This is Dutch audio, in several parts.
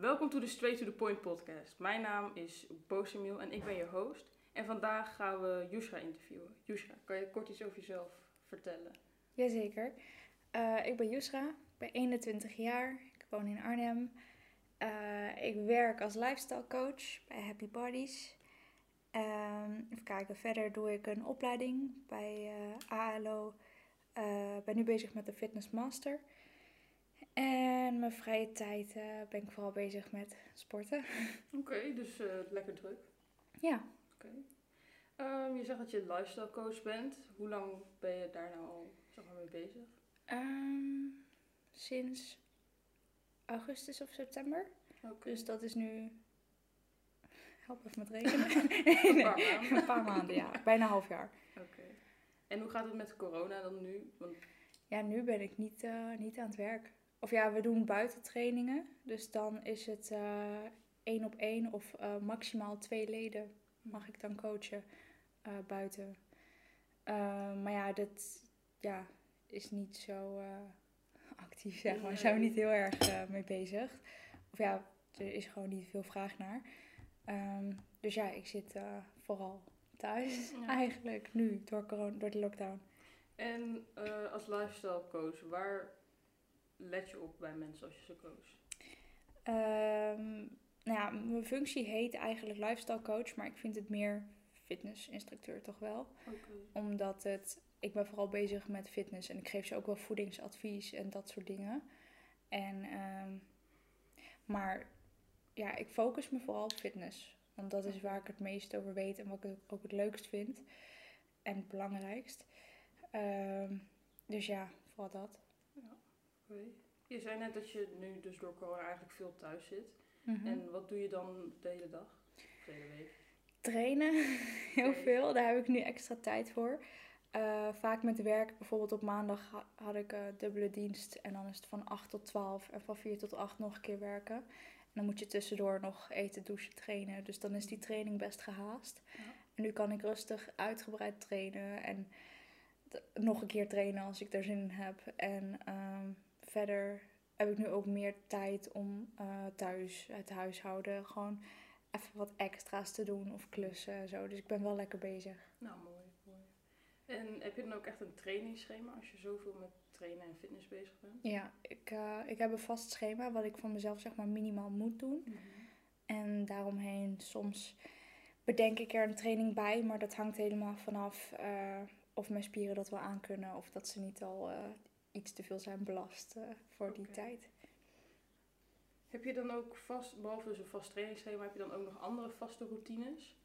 Welkom to the Straight to the Point podcast. Mijn naam is Bosemiel en ik ben je host. En vandaag gaan we Yushra interviewen. Yushra, kan je kort iets over jezelf vertellen? Jazeker. Uh, ik ben Yusra, ik ben 21 jaar, ik woon in Arnhem. Uh, ik werk als lifestyle coach bij Happy Bodies. Uh, even kijken, verder doe ik een opleiding bij uh, ALO. Ik ben nu bezig met de Fitness Master. En mijn vrije tijd ben ik vooral bezig met sporten. Oké, dus lekker druk. Ja. Oké. Um, je zegt dat je lifestyle coach bent. Hoe lang ben je daar nou al zeg maar, mee bezig? Um, sinds augustus of september. Okay. Dus dat is nu. Help even met rekenen. een paar maanden. een paar maanden, ja. Bijna een half jaar. Oké. En hoe gaat het met corona dan nu? Want... Ja, nu ben ik niet, uh, niet aan het werk. Of ja, we doen buitentrainingen. Dus dan is het uh, één op één of uh, maximaal twee leden mag ik dan coachen buiten. maar ja, dat ja, is niet zo actief, zeg maar. Daar zijn we niet heel erg mee bezig. Of ja, er is gewoon niet veel vraag naar. Um, dus ja, ik zit vooral thuis ja. eigenlijk nu door, corona, door de lockdown. En als lifestyle coach, waar let je op bij mensen als je ze coacht? Um, nou ja, mijn functie heet eigenlijk lifestyle coach, maar ik vind het meer fitnessinstructeur toch wel. Okay. Omdat het, ik ben vooral bezig met fitness en ik geef ze ook wel voedingsadvies en dat soort dingen. En um, maar ja, ik focus me vooral op fitness. Want dat is waar ik het meest over weet en wat ik ook het leukst vind. En het belangrijkst. Um, dus ja, vooral dat. Je zei net dat je nu dus door corona eigenlijk veel thuis zit. Mm -hmm. En wat doe je dan de hele dag? De hele week? Trainen, heel veel. Daar heb ik nu extra tijd voor. Uh, vaak met werk, bijvoorbeeld op maandag ha had ik uh, dubbele dienst. En dan is het van 8 tot 12 en van 4 tot 8 nog een keer werken. En dan moet je tussendoor nog eten, douchen, trainen. Dus dan is die training best gehaast. Ja. En nu kan ik rustig uitgebreid trainen. En nog een keer trainen als ik er zin in heb. En um, verder heb ik nu ook meer tijd om uh, thuis, het huishouden, gewoon even wat extra's te doen of klussen en zo. Dus ik ben wel lekker bezig. Nou, mooi. En heb je dan ook echt een trainingsschema als je zoveel met trainen en fitness bezig bent? Ja, ik, uh, ik heb een vast schema wat ik van mezelf zeg maar minimaal moet doen. Mm -hmm. En daaromheen soms bedenk ik er een training bij, maar dat hangt helemaal vanaf uh, of mijn spieren dat wel aankunnen of dat ze niet al iets te veel zijn belast voor okay. die tijd. Heb je dan ook vast, behalve dus een vast trainingsschema, heb je dan ook nog andere vaste routines?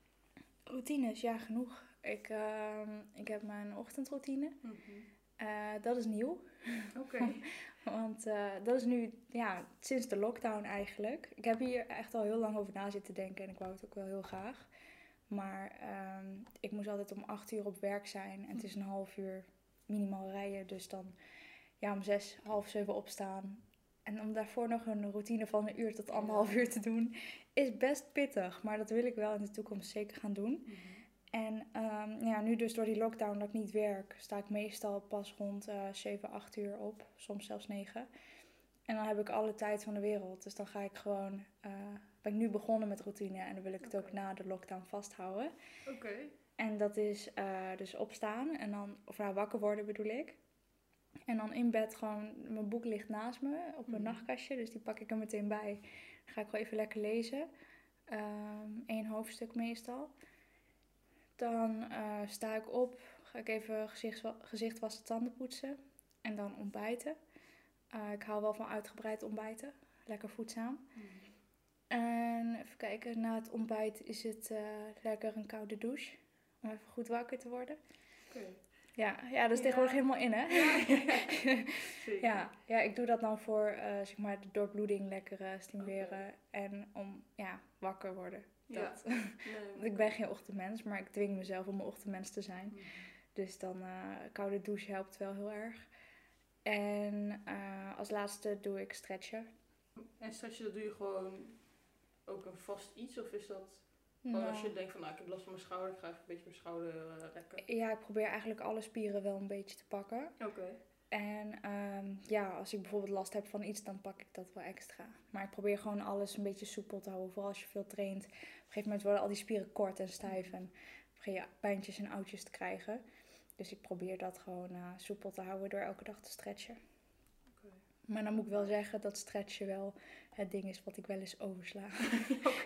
Routines, ja, genoeg. Ik, uh, ik heb mijn ochtendroutine. Mm -hmm. uh, dat is nieuw. Oké. Okay. Want uh, dat is nu ja, sinds de lockdown eigenlijk. Ik heb hier echt al heel lang over na zitten denken en ik wou het ook wel heel graag. Maar um, ik moest altijd om acht uur op werk zijn en het is een half uur minimaal rijden. Dus dan ja, om zes, half zeven opstaan. En om daarvoor nog een routine van een uur tot anderhalf uur te doen, is best pittig. Maar dat wil ik wel in de toekomst zeker gaan doen. Mm -hmm. En um, ja, nu dus door die lockdown dat ik niet werk, sta ik meestal pas rond uh, 7, 8 uur op. Soms zelfs 9. En dan heb ik alle tijd van de wereld. Dus dan ga ik gewoon, uh, ben ik nu begonnen met routine en dan wil ik het okay. ook na de lockdown vasthouden. Oké. Okay. En dat is uh, dus opstaan en dan, of nou wakker worden bedoel ik. En dan in bed gewoon, mijn boek ligt naast me op mijn Mhm. nachtkastje. Dus die pak ik er meteen bij. Dan ga ik wel even lekker lezen. Eén um, hoofdstuk meestal. Dan uh, sta ik op, ga ik even gezicht, gezicht wassen, tanden poetsen. En dan ontbijten. Uh, ik hou wel van uitgebreid ontbijten. Lekker voedzaam. Mhm. En even kijken, na het ontbijt is het uh, lekker een koude douche. Om even goed wakker te worden. Oké. Ja, ja, dat is Ja. tegenwoordig helemaal in, hè? Ja. Ja, ja, ik doe dat dan voor eh, zeg maar de doorbloeding lekker eh, stimuleren en om ja, wakker worden. Ja. Dat. Nee, ik ben geen ochtendmens, maar ik dwing mezelf om een ochtendmens te zijn. Mhm. Dus dan eh koude douche helpt wel heel erg. En als laatste doe ik stretchen. En stretchen, dat doe je gewoon ook een vast iets? Of is dat gewoon Nou, als je denkt van, nou, ik heb last van mijn schouder, ik ga even een beetje mijn schouder eh, rekken? Ja, ik probeer eigenlijk alle spieren wel een beetje te pakken. Oké. En ehm, ja, als ik bijvoorbeeld last heb van iets, dan pak ik dat wel extra. Maar ik probeer gewoon alles een beetje soepel te houden. Vooral als je veel traint. Op een gegeven moment worden al die spieren kort en stijf. En begin je pijntjes en oudjes te krijgen. Dus ik probeer dat gewoon uh, soepel te houden door elke dag te stretchen. Maar dan moet ik wel zeggen dat stretchen wel het ding is wat ik wel eens oversla.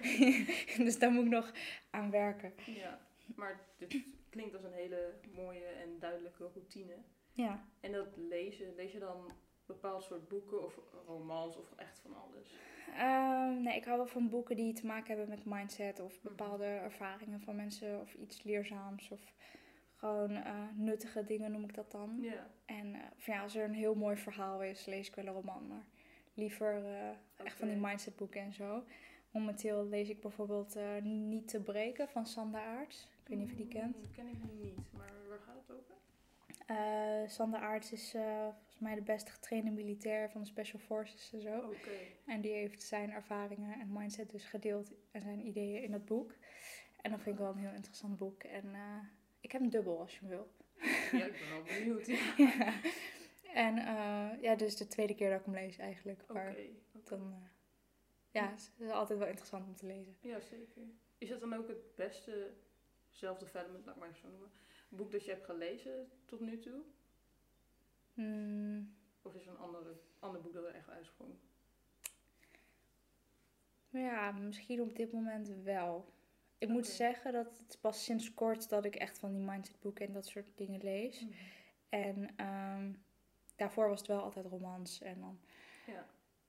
dus daar moet ik nog aan werken. Ja, maar dit klinkt als een hele mooie en duidelijke routine. Ja. En dat lezen, lees je dan bepaald soort boeken of romans of echt van alles? Ehm, nee, ik hou wel van boeken die te maken hebben met mindset of bepaalde ervaringen van mensen of iets leerzaams of gewoon eh, nuttige dingen noem ik dat dan. Ja. En uh, of ja, als er een heel mooi verhaal is, lees ik wel een roman, maar liever uh, echt van die mindsetboeken en zo. Momenteel lees ik bijvoorbeeld Niet te breken van Sander Aarts. Ik weet niet of je die kent. Dat ken ik niet, maar waar gaat het over? Sander Aarts is volgens mij de beste getrainde militair van de Special Forces en zo. Okay. En die heeft zijn ervaringen en mindset dus gedeeld en zijn ideeën in dat boek. En dat vind ik wel een heel interessant boek. En uh, ik heb een dubbel als je wil. Ja, ik ben wel benieuwd. Ja. ja. En uh, ja, dus de tweede keer dat ik hem lees eigenlijk. Oké. Okay. dan, uh, ja, het is altijd wel interessant om te lezen. Ja, zeker. Is dat dan ook het beste self-development, laat ik maar even zo noemen, boek dat je hebt gelezen tot nu toe? Hmm. Of is er een andere, ander boek dat er echt uitsprong? Ja, misschien op dit moment wel. Ik moet zeggen dat het pas sinds kort dat ik echt van die mindsetboeken en dat soort dingen lees. Mhm. En ehm, daarvoor was het wel altijd romans. En dan, Ja.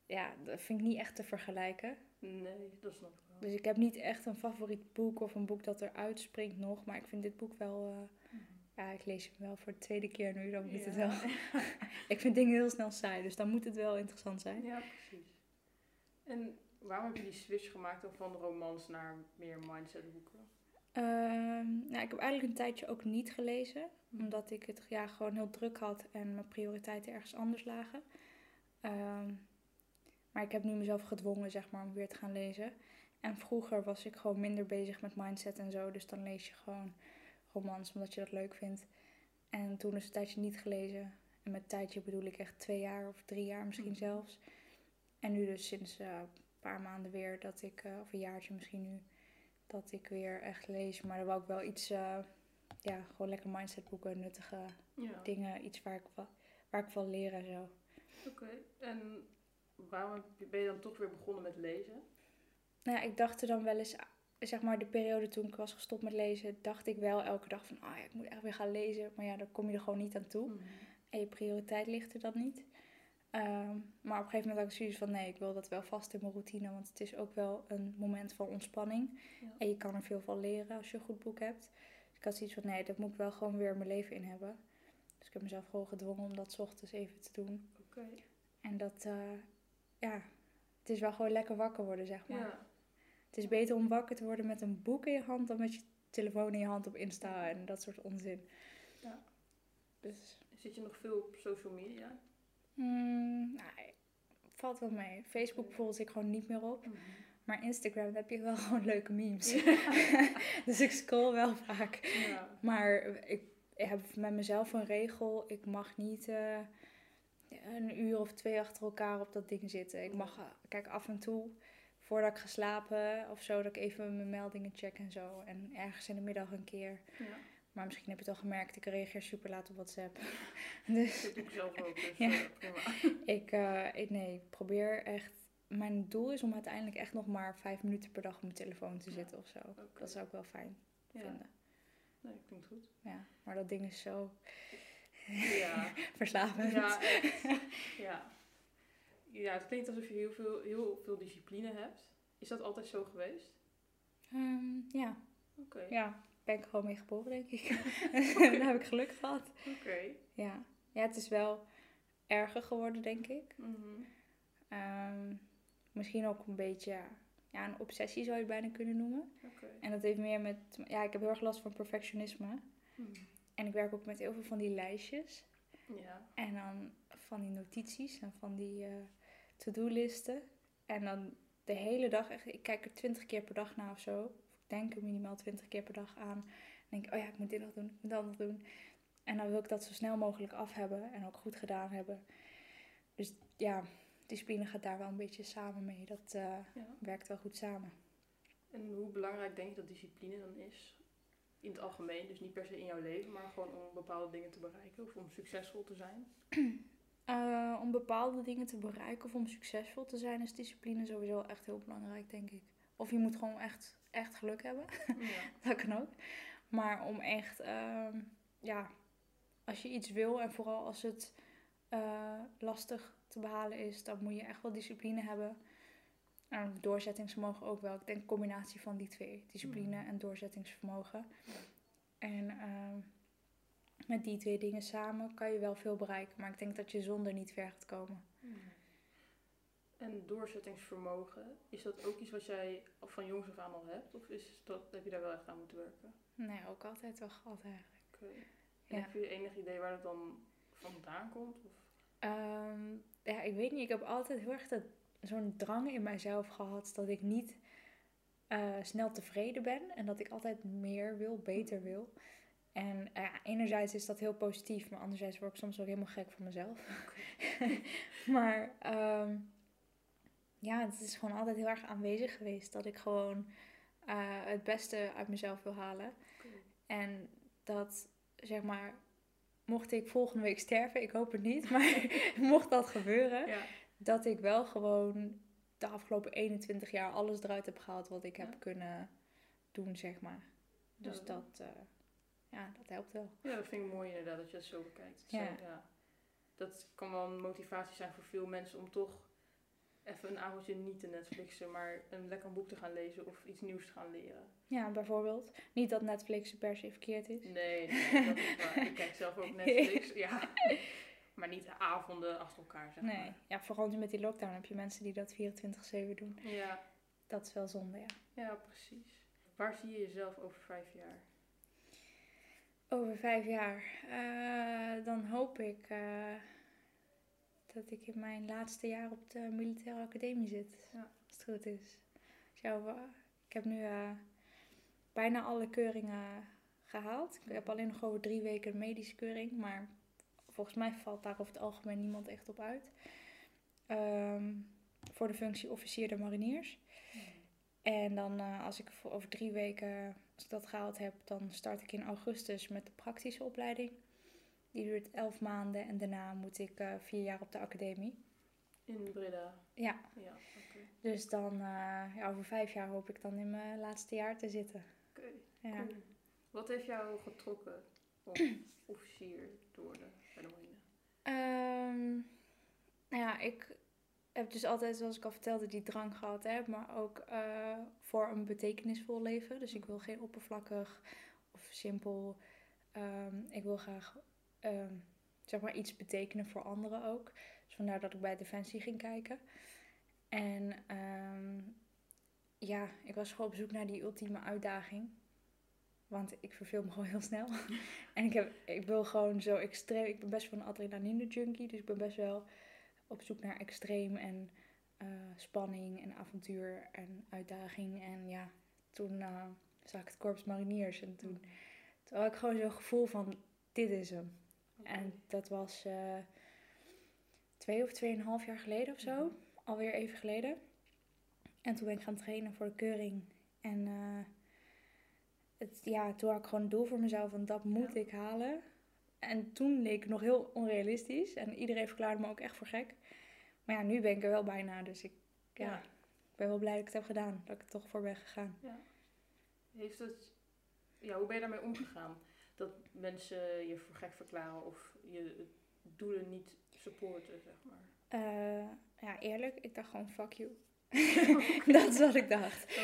ja, dat vind ik niet echt te vergelijken. Nee, dat snap ik wel. Dus ik heb niet echt een favoriet boek of een boek dat eruit springt nog. Maar ik vind dit boek wel, eh, Mhm. ja, ik lees hem wel voor de tweede keer nu. Dan moet het wel. ik vind dingen heel snel saai, dus dan moet het wel interessant zijn. Ja, precies. En waarom heb je die switch gemaakt dan van romans naar meer mindsetboeken? Ehm, nou, ik heb eigenlijk een tijdje ook niet gelezen. Mhm. Omdat ik het ja, gewoon heel druk had en mijn prioriteiten ergens anders lagen. Ehm, maar ik heb nu mezelf gedwongen zeg maar, om weer te gaan lezen. En vroeger was ik gewoon minder bezig met mindset en zo. Dus dan lees je gewoon romans omdat je dat leuk vindt. En toen is een tijdje niet gelezen. En met tijdje bedoel ik echt twee jaar of drie jaar misschien Mhm. zelfs. En nu dus sinds eh, een paar maanden weer dat ik, eh, of een jaartje misschien nu, dat ik weer echt lees. Maar dan wou ik wel iets, eh, ja, gewoon lekker mindsetboeken, nuttige Ja. dingen. Iets waar ik, wa- waar ik van leer en zo. Oké. En waarom ben je dan toch weer begonnen met lezen? Nou ja, ik dacht er dan wel eens, zeg maar de periode toen ik was gestopt met lezen, dacht ik wel elke dag van, ah ja, ik moet echt weer gaan lezen. Maar ja, dan kom je er gewoon niet aan toe. Mhm. En je prioriteit ligt er dan niet. Ehm, maar op een gegeven moment had ik zoiets van, nee, ik wil dat wel vast in mijn routine. Want het is ook wel een moment van ontspanning. Ja. En je kan er veel van leren als je een goed boek hebt. Dus ik had zoiets van, nee, dat moet ik wel gewoon weer mijn leven in hebben. Dus ik heb mezelf gewoon gedwongen om dat 's ochtends even te doen. Oké. En dat, eh, ja, het is wel gewoon lekker wakker worden, zeg maar. Ja. Het is beter om wakker te worden met een boek in je hand dan met je telefoon in je hand op Insta en dat soort onzin. Ja. Dus, Zit je nog veel op social media? Mm, nou, valt wel mee. Facebook bijvoorbeeld zit ik gewoon niet meer op. Maar Instagram heb je wel gewoon leuke memes. dus ik scroll wel vaak. Ja. Maar ik heb met mezelf een regel. Ik mag niet eh, een uur of twee achter elkaar op dat ding zitten. Ik mag, eh, kijk, af en toe, voordat ik ga slapen of zo, dat ik even mijn meldingen check en zo. En ergens in de middag een keer. ja. Maar misschien heb je het al gemerkt, ik reageer super laat op WhatsApp. dus Dat doe ik zelf ook, dus Ja. eh, ik, eh, ik, nee, ik probeer echt... Mijn doel is om uiteindelijk echt nog maar vijf minuten per dag op mijn telefoon te Ja. zitten of zo. Dat zou ik wel fijn Ja. vinden. Nee, klinkt goed. Ja, maar dat ding is zo Ja. verslavend. Ja, echt. Ja. Ja, het klinkt alsof je heel veel, heel veel discipline hebt. Is dat altijd zo geweest? Ehm, ja. Oké. ja, ben ik gewoon mee geboren, denk ik. Daar heb ik geluk gehad. Oké. Ja. ja, het is wel erger geworden, denk ik. Mhm. Ehm, misschien ook een beetje ja, een obsessie zou je het bijna kunnen noemen. En dat heeft meer met... Ja, ik heb heel erg last van perfectionisme. Mhm. En ik werk ook met heel veel van die lijstjes. Ja. En dan van die notities en van die eh, to-do-listen. En dan de hele dag, echt, ik kijk er twintig keer per dag naar of zo. Denk er minimaal twintig keer per dag aan. En denk ik, oh ja, ik moet dit nog doen, ik moet dat nog doen. En dan wil ik dat zo snel mogelijk af hebben en ook goed gedaan hebben. Dus ja, discipline gaat daar wel een beetje samen mee. Dat eh, Ja. werkt wel goed samen. En hoe belangrijk denk je dat discipline dan is? In het algemeen, dus niet per se in jouw leven, maar gewoon om bepaalde dingen te bereiken of om succesvol te zijn. Eh, om bepaalde dingen te bereiken of om succesvol te zijn, is discipline sowieso echt heel belangrijk, denk ik. Of je moet gewoon echt, echt geluk hebben. Ja. dat kan ook. Maar om echt, ehm, ja, als je iets wil en vooral als het eh, lastig te behalen is, dan moet je echt wel discipline hebben. En doorzettingsvermogen ook wel. Ik denk een combinatie van die twee, discipline Mhm. en doorzettingsvermogen. Ja. En ehm, met die twee dingen samen kan je wel veel bereiken. Maar ik denk dat je zonder niet ver gaat komen. En doorzettingsvermogen, is dat ook iets wat jij van jongs af aan al hebt? Of is dat, heb je daar wel echt aan moeten werken? Nee, ook altijd wel gehad eigenlijk. Ja. heb je enig idee waar dat dan vandaan komt? Of? Ehm, ja, ik weet niet. Ik heb altijd heel erg dat- zo'n drang in mijzelf gehad dat ik niet eh, snel tevreden ben en dat ik altijd meer wil, beter wil. En enerzijds is dat heel positief, maar anderzijds word ik soms ook helemaal gek van mezelf. maar ehm, ja, het is gewoon altijd heel erg aanwezig geweest dat ik gewoon eh, het beste uit mezelf wil halen. En dat, zeg maar, mocht ik volgende week sterven, ik hoop het niet, maar mocht dat gebeuren, Ja. dat ik wel gewoon de afgelopen 21 jaar alles eruit heb gehaald wat ik heb kunnen doen, zeg maar. Dus Ja. dat, eh, ja, dat helpt wel. ja, dat vind ik mooi inderdaad, dat je dat zo bekijkt. Ja. Dat kan wel een motivatie zijn voor veel mensen om toch even een avondje niet te Netflixen, maar een lekker boek te gaan lezen of iets nieuws te gaan leren. Ja, bijvoorbeeld. Niet dat Netflix per se verkeerd is. Nee, nee dat is waar. Ik kijk zelf ook Netflix, ja. Maar niet de avonden achter elkaar, zeg Nee, maar. ja, vooral nu met die lockdown heb je mensen die dat 24-7 doen. Ja, Dat is wel zonde, ja. ja, precies. Waar zie je jezelf over vijf jaar? Over vijf jaar, eh, dan hoop ik eh, dat ik in mijn laatste jaar op de militaire academie zit. Ja. Als het goed is. Zo, eh, ik heb nu eh, bijna alle keuringen gehaald. Ik heb alleen nog over drie weken een medische keuring, maar volgens mij valt daar over het algemeen niemand echt op uit. Ehm, voor de functie officier de mariniers. En dan eh, als ik over drie weken, als ik dat gehaald heb, dan start ik in augustus met de praktische opleiding. Die duurt elf maanden en daarna moet ik eh, vier jaar op de academie. In Breda. Ja, Ja, dus dan eh, ja, over vijf jaar hoop ik dan in mijn laatste jaar te zitten. Oké, Ja. cool. Wat heeft jou getrokken om officier te worden bij de marine? Ehm, nou ja, ik heb dus altijd, zoals ik al vertelde, die drang gehad, hè, maar ook eh, voor een betekenisvol leven. Dus ik wil geen oppervlakkig of simpel. ehm, ik wil graag ehm, zeg maar iets betekenen voor anderen ook. Dus vandaar dat ik bij Defensie ging kijken. En ehm, ja, ik was gewoon op zoek naar die ultieme uitdaging. Want ik verveel me gewoon heel snel. en ik, heb, ik wil gewoon zo extreem. Ik ben best wel een adrenaline junkie. Dus ik ben best wel op zoek naar extreem en eh, spanning en avontuur en uitdaging. En ja, toen eh, zag ik het Korps Mariniers. En toen, toen had ik gewoon zo'n gevoel van: dit is hem. En dat was eh, twee of tweeënhalf jaar geleden of zo. Mhm. Alweer even geleden. En toen ben ik gaan trainen voor de keuring. En eh, het, ja, toen had ik gewoon een doel voor mezelf. van dat moet Ja. ik halen. En toen leek het nog heel onrealistisch. En iedereen verklaarde me ook echt voor gek. Maar ja, nu ben ik er wel bijna. Dus ik, ja, Ja. ik ben wel blij dat ik het heb gedaan. Dat ik er toch voor ben gegaan. Heeft het, ja, hoe ben je daarmee omgegaan? Dat mensen je voor gek verklaren of je doelen niet supporten, zeg maar. Eh, ja, eerlijk. Ik dacht gewoon, fuck you. dat is wat ik dacht.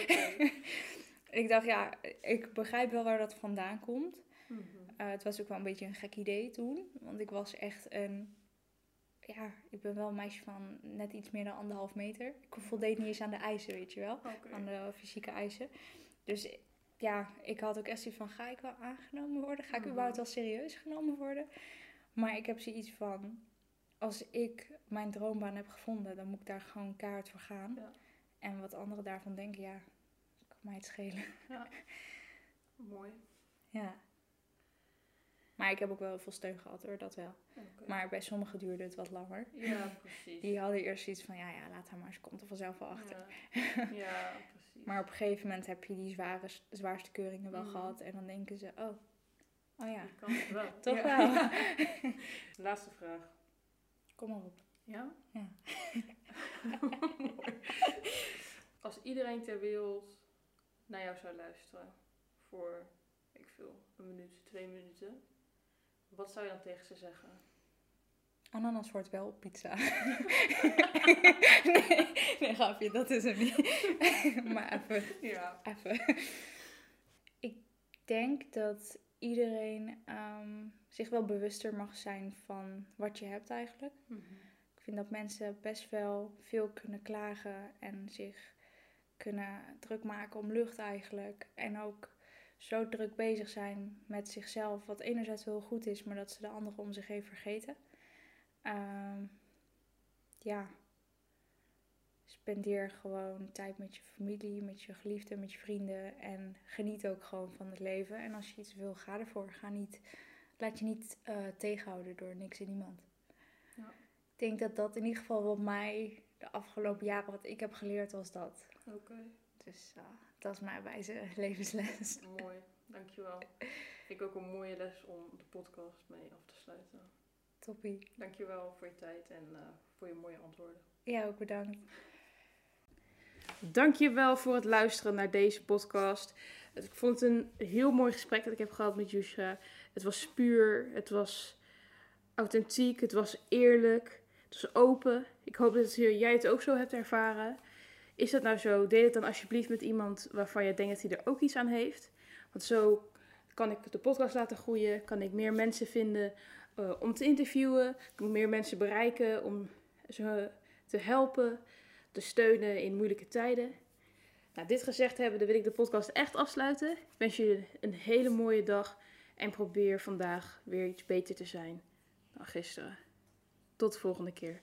Ik dacht, ja, ik begrijp wel waar dat vandaan komt. Mhm. Eh, het was ook wel een beetje een gek idee toen. Want ik was echt een... Ja, ik ben wel een meisje van net iets meer dan anderhalf meter. Ik voldeed niet eens aan de eisen, weet je wel. Aan de fysieke eisen. Dus ja, ik had ook echt zoiets van... Ga ik wel aangenomen worden? Ga ik Mhm. überhaupt wel serieus genomen worden? Maar ik heb zoiets van... Als ik mijn droombaan heb gevonden, dan moet ik daar gewoon kaart voor gaan. Ja. En wat anderen daarvan denken, ja, kan mij het schelen. Ja. Mooi. Ja. Maar ik heb ook wel veel steun gehad hoor, dat wel. Maar bij sommigen duurde het wat langer. Ja, precies. Die hadden eerst iets van, ja, ja, laat haar maar, ze komt er vanzelf wel achter. Ja, ja precies. Maar op een gegeven moment heb je die zware, zwaarste keuringen wel Mhm. gehad. En dan denken ze, oh, oh ja, kan het wel. toch Ja. wel. Laatste vraag. Kom maar op. Ja? Ja. Als iedereen ter wereld naar jou zou luisteren voor, ik veel, een minuut, twee minuten, wat zou je dan tegen ze zeggen? Ananas wordt wel op pizza. nee, nee, grapje, dat is hem niet. maar even, Ja. even. Ik denk dat iedereen ehm, zich wel bewuster mag zijn van wat je hebt eigenlijk. Ik vind dat mensen best wel veel kunnen klagen en zich kunnen druk maken om lucht eigenlijk. En ook zo druk bezig zijn met zichzelf, wat enerzijds heel goed is, maar dat ze de anderen om zich heen vergeten. Ehm, ja, spendeer gewoon tijd met je familie, met je geliefden, met je vrienden en geniet ook gewoon van het leven. En als je iets wil, ga ervoor. Ga niet, laat je niet eh, tegenhouden door niks en niemand. Ja. Ik denk dat dat in ieder geval wat mij de afgelopen jaren wat ik heb geleerd was dat. Oké, Dus eh, dat is mijn wijze levensles. mooi. Dankjewel. Vind ik ook een mooie les om de podcast mee af te sluiten. Toppie. Dankjewel voor je tijd en eh, voor je mooie antwoorden. Ja, ook bedankt. Dankjewel voor het luisteren naar deze podcast. Ik vond het een heel mooi gesprek dat ik heb gehad met Yusra. Het was puur, het was authentiek, het was eerlijk, het was open. Ik hoop dat jij het ook zo hebt ervaren. Is dat nou zo? Deel het dan alsjeblieft met iemand waarvan je denkt dat hij er ook iets aan heeft. Want zo kan ik de podcast laten groeien, kan ik meer mensen vinden eh, om te interviewen, ik meer mensen bereiken om ze te helpen te steunen in moeilijke tijden. Nou, dit gezegd hebben, dan wil ik de podcast echt afsluiten. Ik wens jullie een hele mooie dag en probeer vandaag weer iets beter te zijn dan gisteren. Tot de volgende keer.